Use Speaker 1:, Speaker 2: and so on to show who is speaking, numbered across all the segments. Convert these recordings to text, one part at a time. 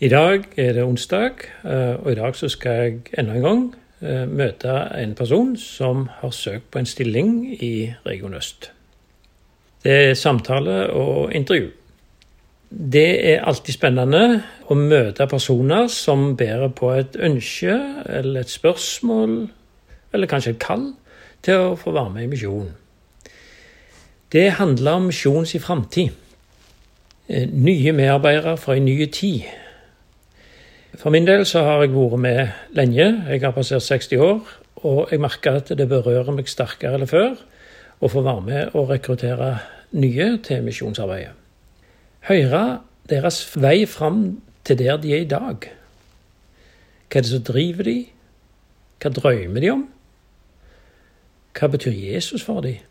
Speaker 1: I dag er det onsdag, eh, og i dag så skal jeg enda en gang eh, møte en person som har søkt på en stilling i Region Øst. Det er samtale og intervju. Det er alltid spennende å møte personer som bærer på et ønske eller et spørsmål, eller kanskje et kall, til å få være med i misjonen. Det handler om misjonens i framtid. Eh, nye medarbeidere fra en ny tid for min del så har jeg vært med lenge. Jeg har passert 60 år. Og jeg merker at det berører meg sterkere enn før å få være med og rekruttere nye til misjonsarbeidet. Høre deres vei fram til der de er i dag. Hva er det som driver de? Hva drømmer de om? Hva betyr Jesus for dem?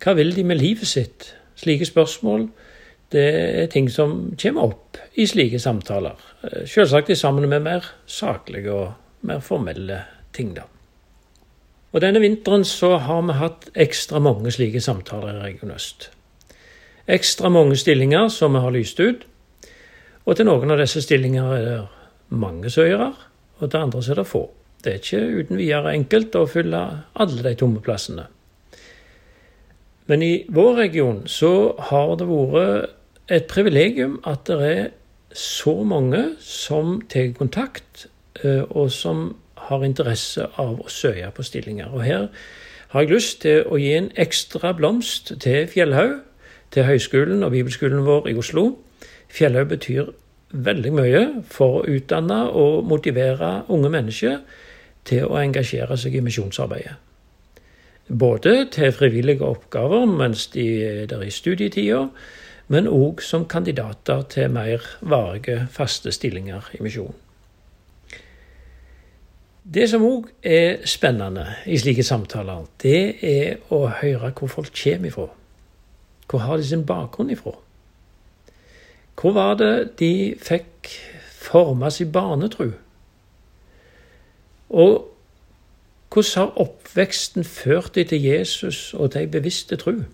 Speaker 1: Hva vil de med livet sitt? Slike spørsmål det er ting som kommer opp i slike samtaler. Eh, selvsagt sammen med mer saklige og mer formelle ting, da. Og Denne vinteren så har vi hatt ekstra mange slike samtaler i Region Øst. Ekstra mange stillinger som vi har lyst ut. Og til noen av disse stillinger er det mange søkere, og til andre er det få. Det er ikke uten videre enkelt å fylle alle de tomme plassene. Men i vår region så har det vært et privilegium at det er så mange som tar kontakt, eh, og som har interesse av å søke på stillinger. Og Her har jeg lyst til å gi en ekstra blomst til Fjellhaug, til høyskolen og bibelskolen vår i Oslo. Fjellhaug betyr veldig mye for å utdanne og motivere unge mennesker til å engasjere seg i misjonsarbeidet. Både til frivillige oppgaver mens de er der i studietida, men òg som kandidater til mer varige, faste stillinger i misjonen. Det som òg er spennende i slike samtaler, det er å høre hvor folk kommer ifra. Hvor har de sin bakgrunn ifra? Hvor var det de fikk forma sin barnetru? Og hvordan har oppveksten ført dem til Jesus og de bevisste tru?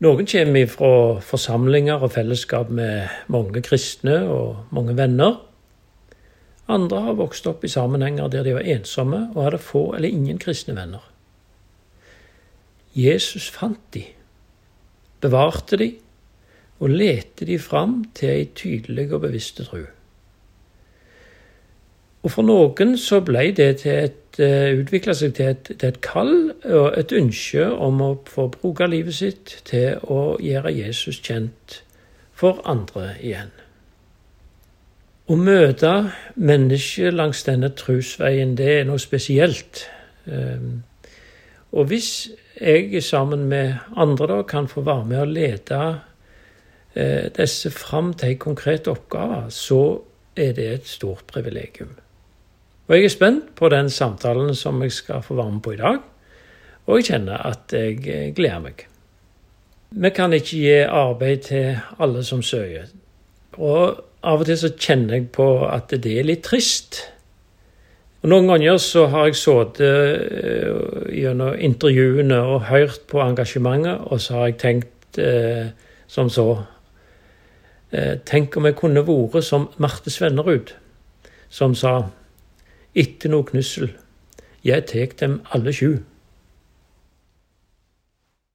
Speaker 1: Noen kommer fra forsamlinger og fellesskap med mange kristne og mange venner. Andre har vokst opp i sammenhenger der de var ensomme og hadde få eller ingen kristne venner. Jesus fant de, bevarte de og lette de fram til ei tydelig og bevisste tro. Og for noen så ble det til et uh, utvikla seg til et, til et, kall og et ønske om å få bruke livet sitt til å gjøre Jesus kjent for andre igjen. Å møte mennesker langs denne trosveien, det er noe spesielt. Um, og hvis jeg sammen med andre da kan få være med å lede uh, disse fram til en konkret oppgave, så er det et stort privilegium. Og jeg er spent på den samtalen som jeg skal få være med på i dag, og jeg kjenner at jeg eh, gleder meg. Vi kan ikke gi arbeid til alle som søker. Og av og til så kjenner jeg på at det er litt trist. Og Noen ganger så har jeg sittet uh, gjennom intervjuene og hørt på engasjementet, og så har jeg tenkt eh, som så uh, Tenk om jeg kunne vært som Marte Svennerud, som sa etter noe knussel. Jeg tek dem alle sju.